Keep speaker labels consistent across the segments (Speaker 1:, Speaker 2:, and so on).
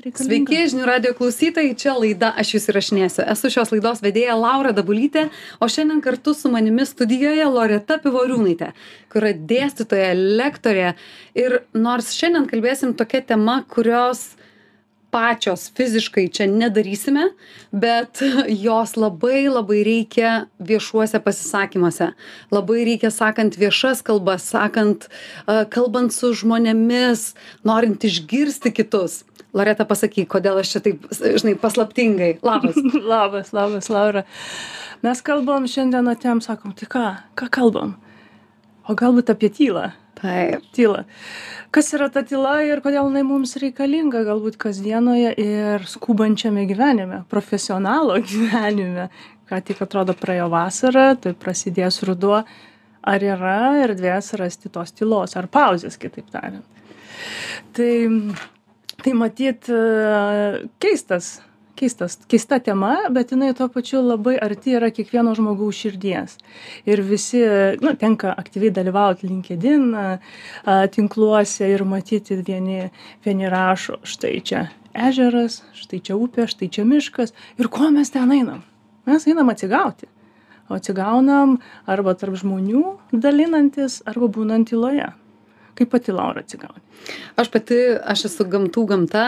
Speaker 1: Sveiki, žinių radio klausytojai, čia laida Aš jūs įrašinėsiu. Esu šios laidos vedėja Laura Dabulytė, o šiandien kartu su manimi studijoje Loreta Pivoriūnaitė, kur yra dėstytoja, lektorė. Ir nors šiandien kalbėsim tokia tema, kurios pačios fiziškai čia nedarysime, bet jos labai labai reikia viešuose pasisakymuose. Labai reikia sakant viešas kalbas, sakant, kalbant su žmonėmis, norint išgirsti kitus. Loreta, pasakyk, kodėl aš čia taip, žinai, paslaptingai. Labas.
Speaker 2: labas, labas, Laura. Mes kalbam šiandien atėm, sakom, tai ką, ką kalbam? O galbūt apie tylą.
Speaker 1: Taip.
Speaker 2: Tyla. Kas yra ta tyla ir kodėl jinai mums reikalinga galbūt kasdienoje ir skubančiame gyvenime, profesionalo gyvenime. Ką tik atrodo praėjo vasara, tai prasidės ruduo. Ar yra erdvės rasti tos tylos, ar pauzės, kitaip tariant. Tai tai matyt e, keistas keistas keista tema bet jinai tuo pačiu labai arti yra kiekvieno žmogaus širdies. Ir visi nu tenka aktyviai dalyvaut linkedin tinkluose ir matyti vieni vieni rašo štai čia ežeras štai čia upė štai čia miškas. Ir ko mes ten einam? Mes einam atsigauti. O atsigaunam arba tarp žmonių dalinantis arba būnant tyloje kaip pati laura atsigauni
Speaker 1: aš pati aš esu gamtų gamta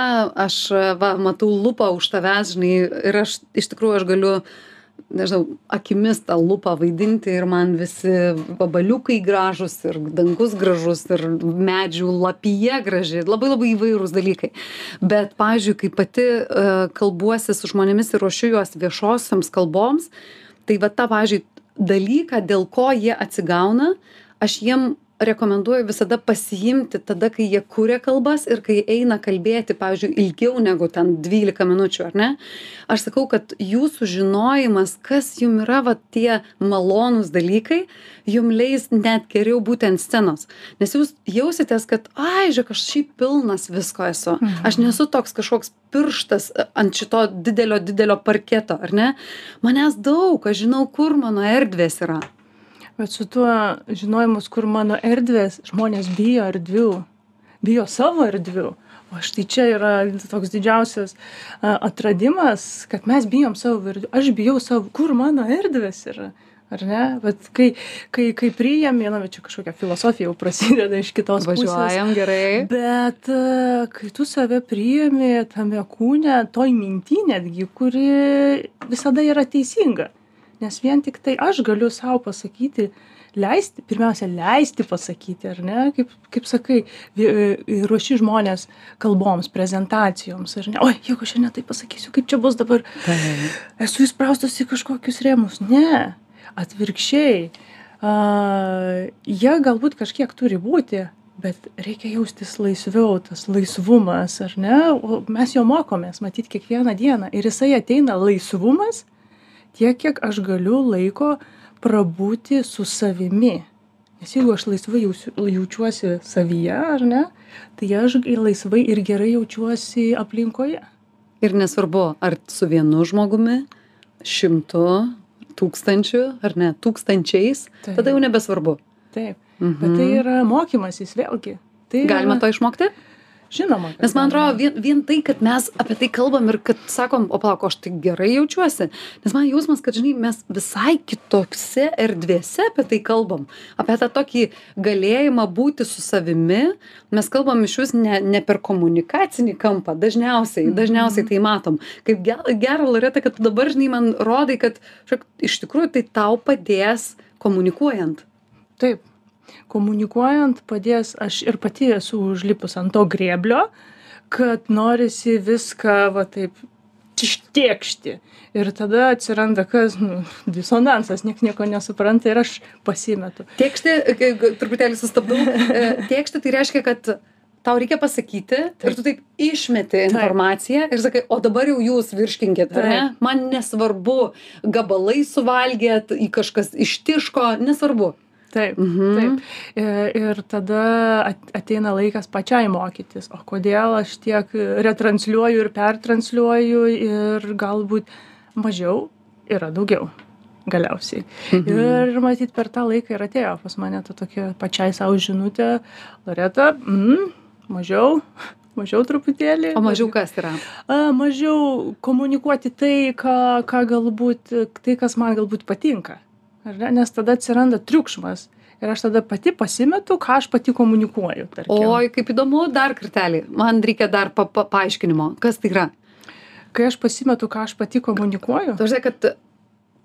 Speaker 1: aš va matau lupą už tavęs žinai ir aš iš tikrųjų aš galiu nežinau akimis tą lupą vaidinti ir man visi vabaliukai gražūs ir dangus gražus ir medžių lapija graži. Labai labai įvairūs dalykai. Bet pavyzdžiui kai pati uh, kalbuosi su žmonėmis ir ruošiu juos viešosioms kalboms tai va tą pavyzdžiui dalyką dėl ko jie atsigauna aš jiem rekomenduoju visada pasiimti tada kai jie kuria kalbas ir kai eina kalbėti pavyzdžiui ilgiau negu ten dvylika minučių ar ne? Aš sakau kad jūsų žinojimas kas jum yra va tie malonūs dalykai jum leis net geriau būti ant scenos. Nes jūs jausitės kad ai žiūrėk aš šiaip pilnas visko esu. Aš nesu toks kažkoks pirštas ant šito didelio didelio parketo ar ne? Manęs daug aš žinau kur mano erdvės yra
Speaker 2: bet su tuo žinojimas kur mano erdvės žmonės bijo erdvių bijo savo erdvių. O štai čia yra toks didžiausias atradimas kad mes bijom savo erdvių. Aš bijau savo kur mano erdvės yra ar ne? Vat kai kai kai priimi na bet čia kažkokia filosofija jau prasideda iš kitos pusės.
Speaker 1: Važiuojam gerai.
Speaker 2: Bet kai tu save priimi tame kūne toj minty netgi kuri visada yra teisinga nes vien tiktai aš galiu sau pasakyti leisti pirmiausia leisti pasakyti ar ne? Kaip kaip sakai vi ruoši žmones kalboms prezentacijoms ar ne? Oi jeigu aš čia ne taip pasakysiu kaip čia bus dabar? Esu įspraustas į kažkokius rėmus. Ne. Atvirkščiai a jie galbūt kažkiek turi būti bet reikia jaustis laisviau tas laisvumas ar ne? O mes jo mokomės matyt kiekvieną dieną. Ir jisai ateina laisvumas tiek kiek aš galiu laiko prabūti su savimi. Nes jeigu aš laisvai jausiu jaučiuosi savyje ar ne tai aš ir laisvai ir gerai jaučiuosi aplinkoje.
Speaker 1: Ir nesvarbu ar su vienu žmogumi šimtu tūkstančiu ar ne tūkstančiais tada jau nebesvarbu.
Speaker 2: Taip. Bet tai yra mokymasis vėlgi. Tai
Speaker 1: galima to išmokti
Speaker 2: žinoma
Speaker 1: nes man atrodo vien vien tai kad mes apie tai kalbam ir kad sakom o palauk o aš tai gerai jaučiuosi. Nes man jausmas kad žinai mes visai kitose erdvėse apie tai kalbam. Apie tą tokį galėjimą būti su savimi mes kalbam išvis ne ne per komunikacinį kampą. Dažniausiai dažniausiai tai matom. Kaip ge gera loreta kad tu dabar žinai man rodai kad žiūrėk iš tikrųjų tai tau padės komunikuojant.
Speaker 2: Taip komunikuojant padės aš ir pati esu užlipus ant to grėblio kad norisi viską va taip ištėkšti ir tada atsiranda kas nu disonansas nieks nieko nesupranta ir aš pasimetu.
Speaker 1: Tėkštė truputėlį sustabdau. E, tėkštė tai reiškia kad tau reikia pasakyti ir tu taip išmeti informaciją ir sakai o dabar jau jūs virškinkit ar ne? Man nesvarbu gabalai suvalgėt į kažkas ištiško nesvarbu
Speaker 2: taip taip i ir tada ateina laikas pačiai mokytis o kodėl aš tiek retransliuoju ir pertransliuoju ir galbūt mažiau yra daugiau galiausiai ir matyt per tą laiką ir atėjo pas mane ta tokia pačiai sau žinutė loreta mm, mažiau mažiau truputėlį.
Speaker 1: O mažiau kas yra?
Speaker 2: A, mažiau komunikuoti tai, ką, ką galbūt, tai, kas man galbūt patinka. Ar ne? Nes tada atsiranda triukšmas. Ir aš tada pati pasimetu, ką aš pati komunikuoju. Tarkim.
Speaker 1: Oi, kaip įdomu, dar kartelį. Man reikia dar pa, pa, paaiškinimo. Kas tai yra?
Speaker 2: Kai aš pasimetu, ką aš pati komunikuoju.
Speaker 1: Tu žinai, kad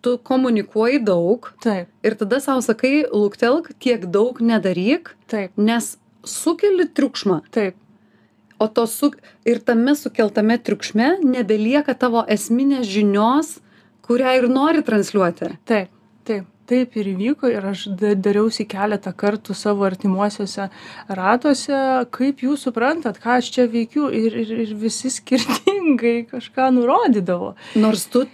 Speaker 1: tu komunikuoji daug
Speaker 2: Taip,
Speaker 1: ir tada savo sakai, lūktelk, tiek daug nedaryk,
Speaker 2: taip,
Speaker 1: nes sukeli triukšmą.
Speaker 2: taip.
Speaker 1: O to su... ir tame sukeltame triukšme nebelieka tavo esminės žinios, kurią ir nori transliuoti.
Speaker 2: Taip, taip, taip ir įvyko ir aš da- dariausi keletą kartų savo artimuosiuose ratuose, kaip jūs suprantat, ką aš čia veikiu ir, ir, ir visi skirtingai kažką nurodydavo.
Speaker 1: Nors tu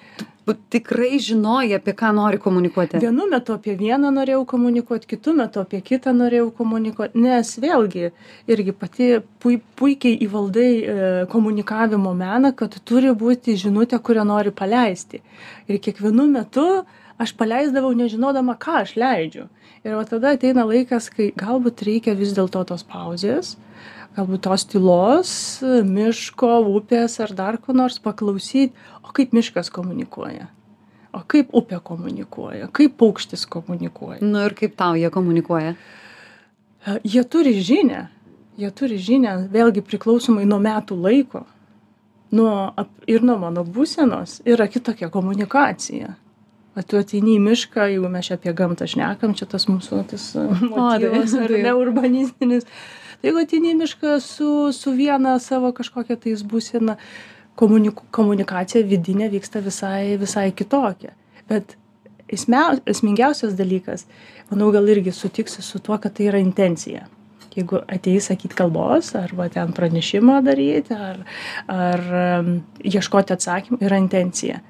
Speaker 1: tikrai žinoji, apie ką nori komunikuoti.
Speaker 2: Vienu metu apie vieną norėjau komunikuoti, kitu metu apie kitą norėjau komunikuoti, nes vėlgi irgi pati pui, puikiai įvaldai e, komunikavimo meną, kad turi būti žinutė, kurią nori paleisti. Ir kiekvienu metu aš paleisdavau nežinodama, ką aš leidžiu. Ir va tada ateina laikas, kai galbūt reikia vis dėlto tos pauzės, galbūt tos tylos, miško, upės ar dar ko nors paklausyti, o kaip miškas komunikuoja. O kaip upė komunikuoja, kaip paukštis komunikuoja.
Speaker 1: Nu ir kaip tau jie komunikuoja?
Speaker 2: Jie turi žinę, jie turi žinę, vėlgi priklausomai nuo metų laiko. Nuo, ir nuo mano būsenos yra kitokia komunikacija. O tu ateini į mišką, jeigu mes čia apie gamtą šnekam, čia tas mūsų tas motyvas, ar
Speaker 1: taip.
Speaker 2: ne urbanistinis. Tai jeigu ateini į mišką su, su viena savo kažkokia tais būsena, komuniku, komunikacija vidinė vyksta visai, visai kitokia. Bet esmia, esmingiausias dalykas, manau, gal irgi sutiksi su tuo, kad tai yra intencija. Jeigu ateisi sakyti kalbos, arba ten pranešimą daryti, ar, ar ieškoti atsakymų, yra intencija.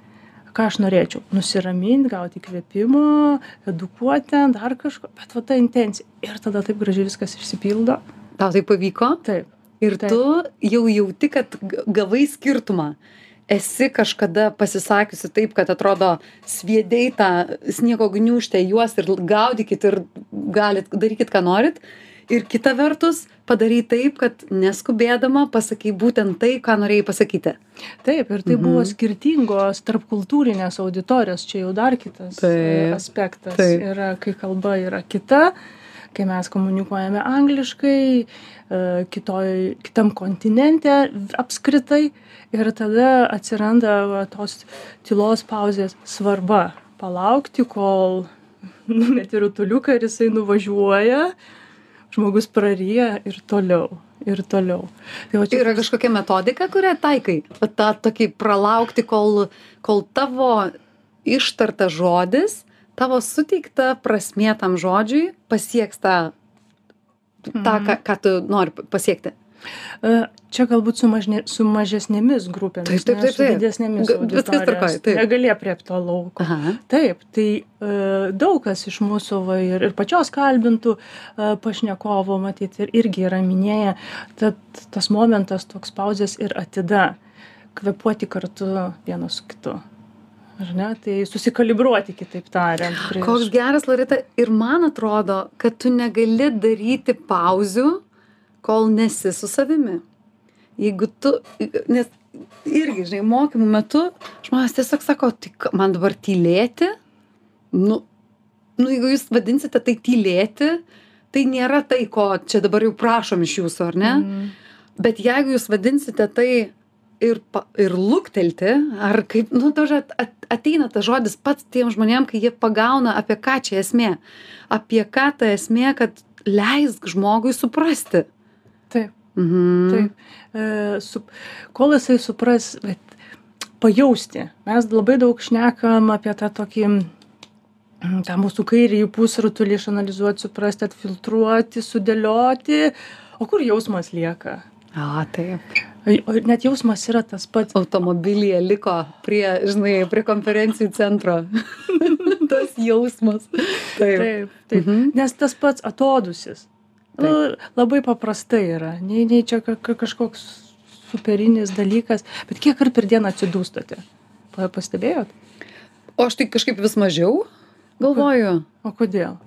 Speaker 2: Ką aš norėčiau? Nusiraminti, gauti įkvėpimo, edukuoti, ten, dar kažko, bet va ta intencija. Ir tada taip gražiai viskas išsipildo.
Speaker 1: Tau tai pavyko?
Speaker 2: Taip.
Speaker 1: Ir tu jau jauti, kad gavai skirtumą. Esi kažkada pasisakiusi taip, kad atrodo sviedėjai tą sniego gniužtę juos ir gaudykit ir galit, darykit, ką norit. Ir kita vertus, padarai taip, kad neskubėdama pasakai būtent tai, ką norėjai pasakyti.
Speaker 2: Taip, ir tai
Speaker 1: Mhm.
Speaker 2: buvo skirtingos tarpkultūrinės auditorijos, čia jau dar kitas
Speaker 1: Taip,
Speaker 2: e, aspektas.
Speaker 1: taip.
Speaker 2: Yra, kai kalba yra kita, kai mes komunikuojame angliškai, e, kitoj, kitam kontinente apskritai, ir tada atsiranda tos tylos pauzės svarba palaukti, kol numeti rutuliuką ir jisai nuvažiuoja, žmogus praryja ir toliau. Ir toliau. Tai va
Speaker 1: Tai yra kažkokia metodika, kurią taikai. Va tą tokį pralaukti, kol, kol tavo ištarta žodis, tavo suteikta prasmė tam žodžiui pasieks tą, tą ką, ką tu nori pasiekti.
Speaker 2: E, Čia galbūt su, mažne, su mažesnėmis grupėmis,
Speaker 1: Taip, taip,
Speaker 2: ne,
Speaker 1: taip,
Speaker 2: su
Speaker 1: taip.
Speaker 2: didesnėmis
Speaker 1: Ga- viskas taip.
Speaker 2: Negali apriepti to lauko.
Speaker 1: Aha.
Speaker 2: Taip, tai e, daug kas iš mūsų va, ir, ir pačios kalbintų e, pašnekovo, matyti, ir irgi yra minėję, tad tas momentas toks pauzės ir atida, kvepuoti kartu vienas su kitu. Ar ne? Tai susikalibruoti, kitaip tariant. prieš-
Speaker 1: Koks geras, Lorita, ir man atrodo, kad tu negali daryti pauzių, kol nesi su savimi. Jeigu tu, nes irgi, žinai, mokymų metu žmonės tiesiog sako, tai ką, man dabar tylėti, nu, nu, jeigu jūs vadinsite tai tylėti, tai nėra tai, ko čia dabar jau prašom iš jūsų, ar ne?
Speaker 2: Mm.
Speaker 1: Bet jeigu jūs vadinsite tai ir, pa, ir luktelti, ar kaip, nu, dažnai ateina tas žodis pats tiem žmonėm, kai jie pagauna, apie ką čia esmė. Apie ką ta esmė, kad leisk žmogui suprasti.
Speaker 2: Taip.
Speaker 1: Mhm.
Speaker 2: Taip. E, su, kol jisai supras, bet pajausti. Mes labai daug šnekam apie tą tokį, mm, tą mūsų kairįjį pusrutulį išanalizuoti, suprasti, atfiltruoti, sudėlioti. O kur jausmas lieka?
Speaker 1: A, taip.
Speaker 2: Net jausmas yra tas pats.
Speaker 1: Automobilyje liko prie, žinai, prie konferencijų centro. tas jausmas. Taip.
Speaker 2: Taip, taip.
Speaker 1: Mhm.
Speaker 2: Nes tas pats atodusis. Nu, labai paprastai yra. Nei, nei čia ka- ka- kažkoks superinis dalykas. Bet kiek ir per dieną atsidūstate? Pa- Pastebėjot?
Speaker 1: O aš tai kažkaip vis mažiau galvoju.
Speaker 2: O kodėl?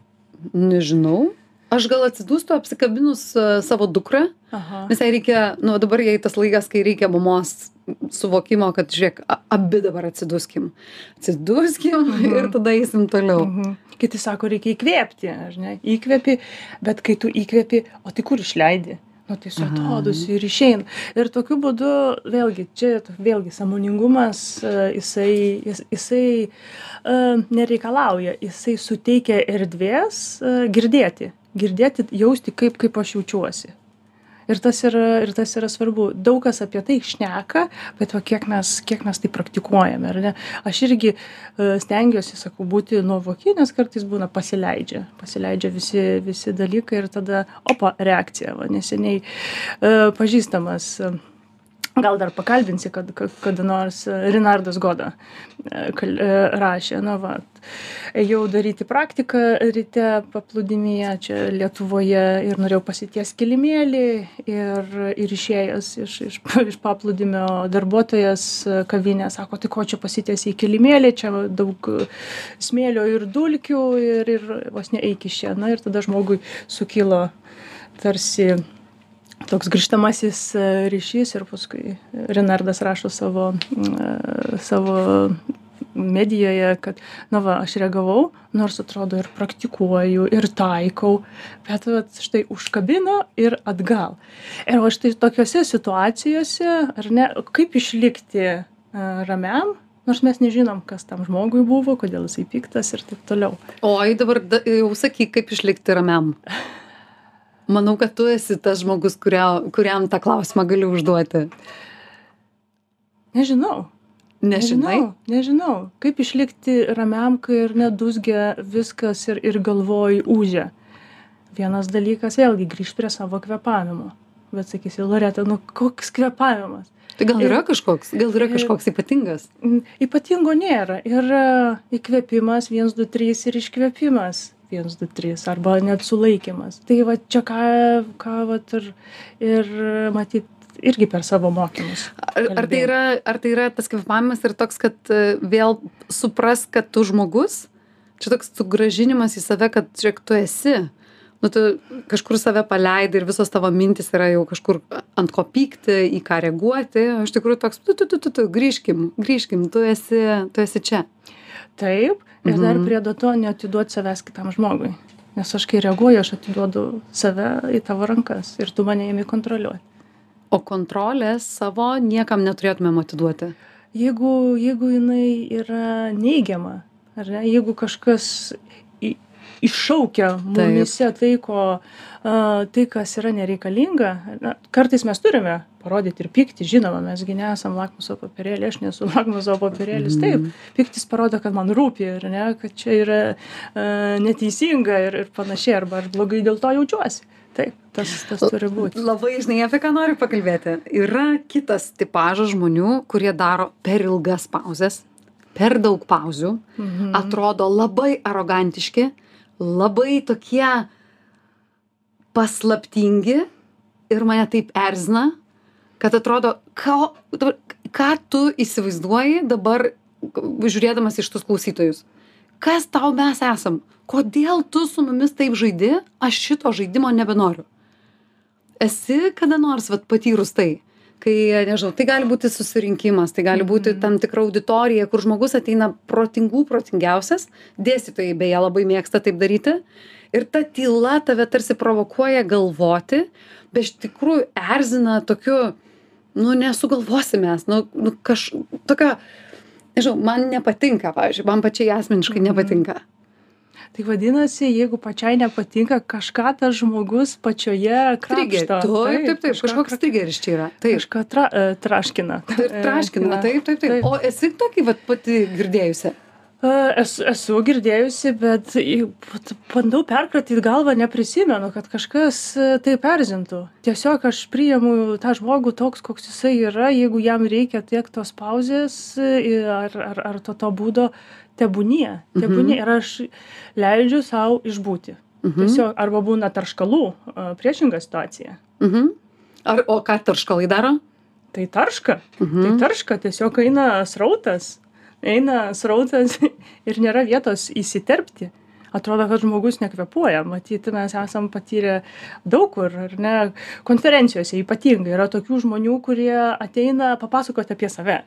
Speaker 1: Nežinau. Aš gal atsidūstu apsikabinus e, savo dukrą
Speaker 2: Aha.
Speaker 1: nes jai reikia nu dabar jai tas laikas kai reikia mamos suvokimo kad žiūrėk abi dabar atsiduskim atsiduskim ir tada eisim toliau
Speaker 2: Mhm. Kiti sako, reikia įkvėpti, ar ne? Įkvėpi, bet kai tu įkvėpi, o tai kur išleidi? Nu, tai suatodusi ir išeina. Ir tokiu būdu, vėlgi, čia vėlgi samoningumas, e, jisai, jis, jisai uh, nereikalauja, jisai suteikia erdvės uh, girdėti, girdėti, jausti, kaip, kaip aš jaučiuosi. Ir tas, yra, ir tas yra svarbu. Daug kas apie tai šneka, bet va, kiek, mes, kiek mes tai praktikuojame. ar ne? Aš irgi e, stengiuosi, sakau, būti nuovoki, nes kartais būna pasileidžia. Pasileidžia visi, visi dalykai ir tada, opa, reakcija. Va, neseniai e, pažįstamas. E, Gal dar pakalbinsi, kad kad kada nors Rinardas Goda e, kal- e, rašė, na va, ėjau daryti praktiką ryte paplūdimyje čia Lietuvoje ir norėjau pasities kilimėlį ir, ir išėjęs iš, iš, iš paplūdimio darbuotojas kavinė sako, tai ko čia pasitiesi į kilimėlį, čia daug smėlio ir dulkių ir, ir vos neeik iš čia. Na ir tada žmogui sukilo tarsi toks grįžtamasis e, ryšys ir paskui Renardas rašo savo, e, savo medijoje, kad, na va, aš reagavau, nors atrodo ir praktikuoju, ir taikau, bet vat, štai užkabino ir atgal. Ir va štai tokiuose situacijose, ar ne, kaip išlikti e, ramiam, nors mes nežinom, kas tam žmogui buvo, kodėl jisai piktas ir taip toliau.
Speaker 1: oi dabar da, jau sakyk kaip išlikti ramiam manau kad tu esi tas žmogus kurio, kuriam tą klausimą gali užduoti
Speaker 2: Nežinau.
Speaker 1: nežinai
Speaker 2: Nežinau, nežinau. Kaip išlikti ramiam, kai ir nedusgia viskas ir, ir galvoj užia. Vienas dalykas, vėlgi grįžti prie savo kvepavimo. Bet sakysi, Loreta, nu koks kvepavimas?
Speaker 1: tai gal
Speaker 2: Ir-
Speaker 1: yra kažkoks gal yra
Speaker 2: ir-
Speaker 1: kažkoks ypatingas
Speaker 2: Mm, Ypatingo nėra. Yra įkvėpimas 1, 2, 3 ir iškvėpimas 1, 2, 3 arba net sulaikimas. Tai va čia ką, ką vat ir, ir matyt irgi per savo mokymus.
Speaker 1: ar, ar tai yra ar tai yra tas kvėpavimas ir toks kad e, vėl supras kad tu žmogus čia toks sugrąžinimas į save kad žiūrėk tu esi nu tu kažkur save paleidai ir visos tavo mintys yra jau kažkur ant ko pykti į ką reaguoti o iš tikrųjų toks tu tu tu tu tu grįžkim grįžkim tu esi tu esi čia
Speaker 2: Taip, ir dar
Speaker 1: Mhm.
Speaker 2: prie to neatiduoti savęs kitam žmogui. Nes aš kai reaguoju, aš atiduodu save į tavo rankas ir tu mane imi kontroliuoti.
Speaker 1: o kontrolės savo niekam neturėtumėm atiduoti
Speaker 2: Jeigu, jeigu jinai yra neigiama, ar ne, jeigu kažkas iššaukia mumise tai, ko, tai, kas yra nereikalinga, na, kartais mes turime parodyti ir pykti, žinoma, mesgi nesam lakmuso papirėlė, aš nesu lakmuso papirėlis, taip, piktis parodo, kad man rūpi ir ne, kad čia yra a, neteisinga ir, ir panašiai, arba aš blogai dėl to jaučiuosi. Taip, tas, tas turi būti.
Speaker 1: Labai žinai, apie ką noriu pakalbėti. Yra kitas tipažas žmonių, kurie daro per ilgas pauzes, per daug pauzių,
Speaker 2: Mhm.
Speaker 1: atrodo labai arogantiški, labai tokie paslaptingi ir mane taip erzina, kad atrodo, ką, dabar, ką tu įsivaizduoji dabar, žiūrėdamas iš tus klausytojus. Kas tau mes esam? Kodėl tu su mumis taip žaidi? Aš šito žaidimo nebenoriu. Esi kada nors vat, patyrus tai, kai, nežinau, tai gali būti susirinkimas, tai gali būti tam tikra auditorija, kur žmogus ateina protingų, protingiausias, dėstytojai beje labai mėgsta taip daryti, ir ta tyla tave tarsi provokuoja galvoti, bet iš tikrųjų erzina tokiu, nu nesugalvosi mes, nu, nu kaž, tokio, nežinau, man nepatinka, pavyzdžiui, man pačiai asmeniškai nepatinka.
Speaker 2: Tai vadinasi, jeigu pačiai nepatinka, kažką tas žmogus pačioje krapšto.
Speaker 1: Taip, taip, taip, kažkoks trigeris čia yra. Taip.
Speaker 2: Kažką tra, e, traškina.
Speaker 1: Ir traškina,
Speaker 2: Na,
Speaker 1: taip, taip, taip. O esi tokį vat pati girdėjusi?
Speaker 2: E, Esu, esu girdėjusi, bet bandau perkratyti galvą, neprisimenu, kad kažkas e, taip erzintų. Tiesiog aš priimu tą žmogų toks, koks jisai yra, jeigu jam reikia tiek tos pauzės e, ar, ar, ar to, to būdo, tebūnie. tebūnie. Ir aš leidžiu savo išbūti.
Speaker 1: Mhm.
Speaker 2: Tiesiog arba būna tarškalų priešinga situacija.
Speaker 1: Mhm. Ar, o ką tarškalai daro?
Speaker 2: Tai tarška.
Speaker 1: Mhm.
Speaker 2: Tai tarška, tiesiog eina srautas. Eina srautas ir nėra vietos įsiterpti. atrodo kad žmogus nekvėpuoja matyt mes esam patyrę daug kur ar ne konferencijose ypatingai yra tokių žmonių kurie ateina papasakot apie save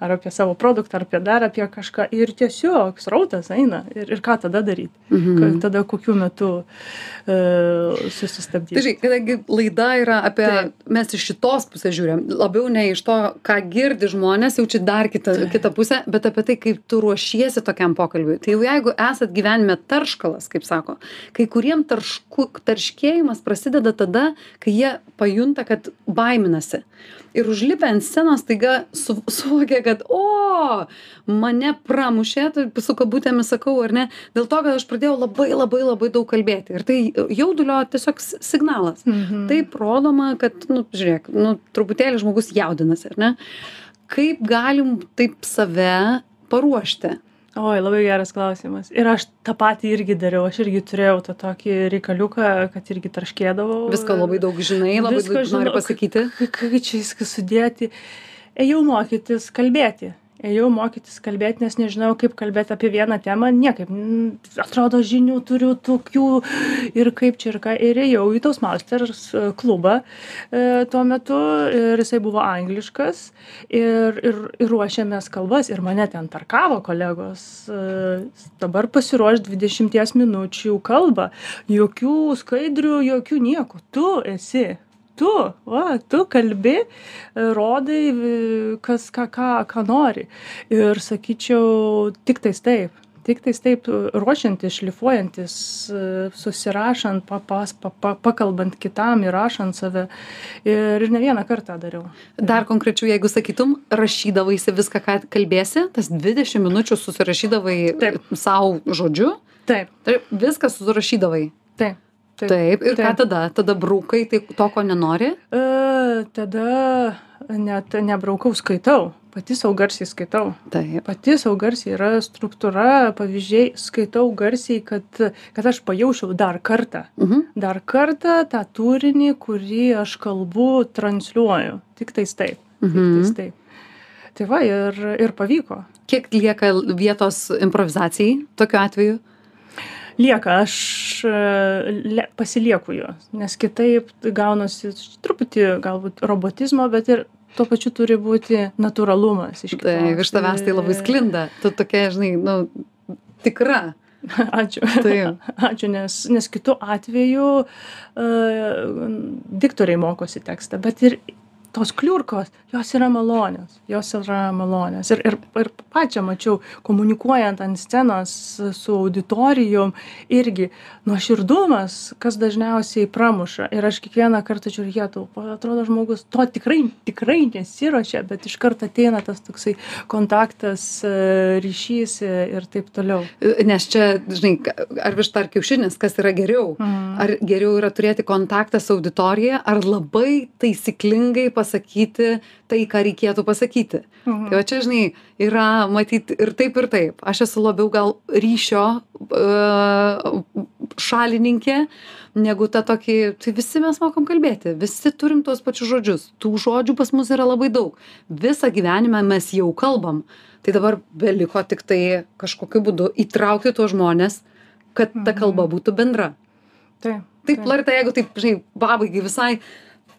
Speaker 2: ar apie savo produktą ar apie dar apie kažką ir tiesiog srautas eina ir ir ką tada daryt ka tada kokiu metu e, susistabdyt
Speaker 1: Tai žinai, kadangi laida yra apie,
Speaker 2: Taip.
Speaker 1: mes iš šitos pusės žiūrim, labiau ne iš to, ką girdi žmonės, jau čia dar kita, kita pusė, bet apie tai, kaip tu ruošiesi tokiam pokalbiui. Tai jau jeigu esat gyvenime tarškalas, kaip sako, kai kuriem taršku, tarškėjimas prasideda tada, kai jie pajunta, kad baiminasi. Ir užlipę ant scenos taiga su, suvokia, kad, o, mane pramušė, tai su kabutėmis sakau, ar ne, dėl to, kad aš pradėjau labai labai labai daug kalbėti. Ir tai jaudulio tiesiog signalas.
Speaker 2: Mhm.
Speaker 1: Taip rodoma, kad, nu, žiūrėk, nu, truputėlį žmogus jaudinasi, ar ne? Kaip galim taip save paruošti?
Speaker 2: Oi, labai geras klausimas. Ir aš tą patį irgi dariau. Aš irgi turėjau tą tokį reikaliuką, kad irgi traškėdavau.
Speaker 1: Viską labai daug žinai, labai daug
Speaker 2: žinau,
Speaker 1: pasakyti.
Speaker 2: Kaip čia viską sudėti. Ėjau mokytis kalbėti. Ėjau mokytis kalbėti, nes nežinau, kaip kalbėti apie vieną temą. Niekaip. Atrodo, žinių turiu tokių ir kaip čia ir ką. Ir ėjau į Toastmasters e, klubą e, tuo metu ir jisai buvo angliškas ir, ir, ir ruošėmės kalbas ir mane ten tarkavo kolegos. E, dabar pasiruoš 20 minučių kalbą. Jokių skaidrių, jokių nieko. Tu esi tu va tu kalbi e, rodai v- kas ką ką ką nori. Ir sakyčiau tiktais taip tiktais taip ruošiantis šlifuojantis e, susirašant papas pa, pa, pakalbant kitam įrašant save. Ir, ne vieną kartą dariau.
Speaker 1: Dar konkrečiau, jeigu sakytum, rašydavaisi viską, ką kalbėsi, tas 20 minučių susirašydavai savo žodžiu,
Speaker 2: taip.
Speaker 1: taip, viską susirašydavai.
Speaker 2: taip
Speaker 1: Taip, taip. ir ką
Speaker 2: Taip.
Speaker 1: tada? Tada brūkai tai to, ko nenori?
Speaker 2: E, tada net nebraukau skaitau pati sau garsiai skaitau
Speaker 1: Taip.
Speaker 2: pati sau garsiai yra struktūra pavyzdžiai skaitau garsiai kad kad aš pajausčiau dar kartą
Speaker 1: Mhm.
Speaker 2: dar kartą tą turinį kurį aš kalbu transliuoju tiktais taip tiktais
Speaker 1: Mhm.
Speaker 2: taip tai va ir ir pavyko
Speaker 1: Kiek lieka vietos improvizacijai tokiu atveju?
Speaker 2: Lieka aš e, le, pasilieku juos nes kitaip gaunasi truputį galbūt robotizmo bet ir tuo pačiu turi būti natūralumas iš
Speaker 1: Tai
Speaker 2: kitos.
Speaker 1: iš tavęs tai labai
Speaker 2: E,
Speaker 1: sklinda. Tu tokia, žinai, nu, tikra.
Speaker 2: Ačiū.
Speaker 1: Taip.
Speaker 2: Ačiū, nes, nes kitu atveju uh, diktoriai mokosi tekstą, bet ir tos kliurkos, jos yra malonios, jos yra malonios. Ir, ir, ir pačią mačiau, komunikuojant ant scenos su auditorijom, irgi nuoširdumas, kas dažniausiai pramuša. Ir aš kiekvieną kartą žiūrėtų, atrodo, žmogus to tikrai, tikrai nesiuošia, bet iš karto ateina tas toksai kontaktas, e, ryšys e, ir taip toliau.
Speaker 1: Nes čia, žinai, ar višta ar kiaušinis, kas yra geriau?
Speaker 2: Mm.
Speaker 1: Ar geriau yra turėti kontaktą su auditorija, ar labai taisyklingai pasakyti tai, ką reikėtų pasakyti.
Speaker 2: Mhm.
Speaker 1: Tai va čia, žinai, yra matyti ir taip, ir taip. Aš esu labiau gal ryšio uh, šalininkė, negu ta tokį, tai visi mes mokam kalbėti, visi turim tuos pačius žodžius. Tų žodžių pas mus yra labai daug. Visą gyvenimą mes jau kalbam. Tai dabar beliko tik tai kažkokiu būdu įtraukti tuos žmonės, kad ta kalba būtų bendra.
Speaker 2: Taip.
Speaker 1: Taip, Larita, jeigu taip, žinai, pabaigai visai,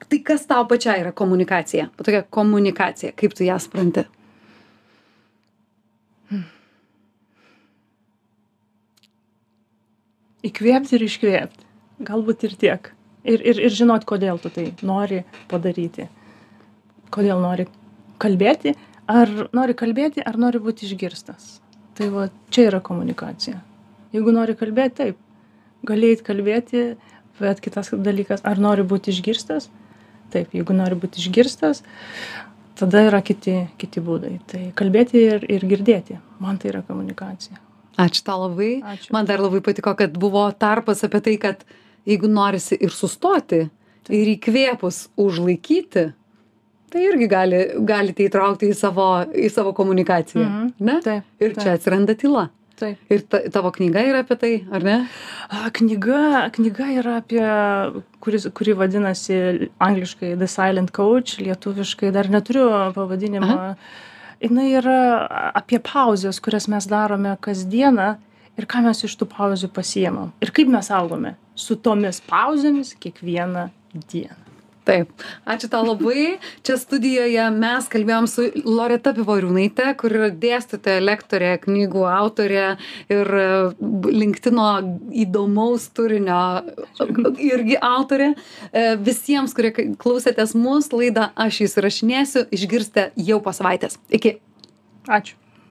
Speaker 1: tai kas tau pačiai yra komunikacija? Tokia komunikacija, kaip tu ją supranti?
Speaker 2: Įkvėpti ir iškvėpti. Galbūt ir tiek. Ir, ir, ir žinot, kodėl tu tai nori padaryti. Kodėl nori kalbėti. Ar nori kalbėti, ar nori būti išgirstas. Tai va, čia yra komunikacija. Jeigu nori kalbėti, taip. Galėjai kalbėti, bet kitas dalykas, ar nori būti išgirstas. Taip, jeigu nori būti išgirstas, tada yra kiti, kiti būdai. Tai kalbėti ir, ir girdėti. Man tai yra komunikacija.
Speaker 1: Ačiū tau labai.
Speaker 2: Ačiū.
Speaker 1: Man dar labai patiko, kad buvo tarpas apie tai, kad jeigu norisi ir sustoti, ir įkvėpus užlaikyti, tai irgi gali, galite įtraukti į savo, į savo komunikaciją.
Speaker 2: Mhm.
Speaker 1: Ne?
Speaker 2: Taip,
Speaker 1: Ir
Speaker 2: taip.
Speaker 1: čia atsiranda tyla.
Speaker 2: Taip.
Speaker 1: Ir ta, tavo knyga yra apie tai, ar ne?
Speaker 2: Knyga, knyga yra apie, kuris, kuri vadinasi angliškai The Silent Coach, lietuviškai dar neturiu pavadinimo. Jis yra apie pauzes, kurias mes darome kasdieną ir ką mes iš tų pauzių pasiemam ir kaip mes augome su tomis pauzėmis kiekvieną dieną
Speaker 1: Taip, ačiū tau labai. Čia studijoje mes kalbėjom su Loreta Pivoriūnaitė, kur yra dėstytoja, lektorė, knygų autorė ir linktino įdomaus turinio irgi autorė. E, visiems, kurie klausėtės mūsų laidą, aš įsirašinėsiu, išgirsite jau po savaitės. Iki.
Speaker 2: Ačiū.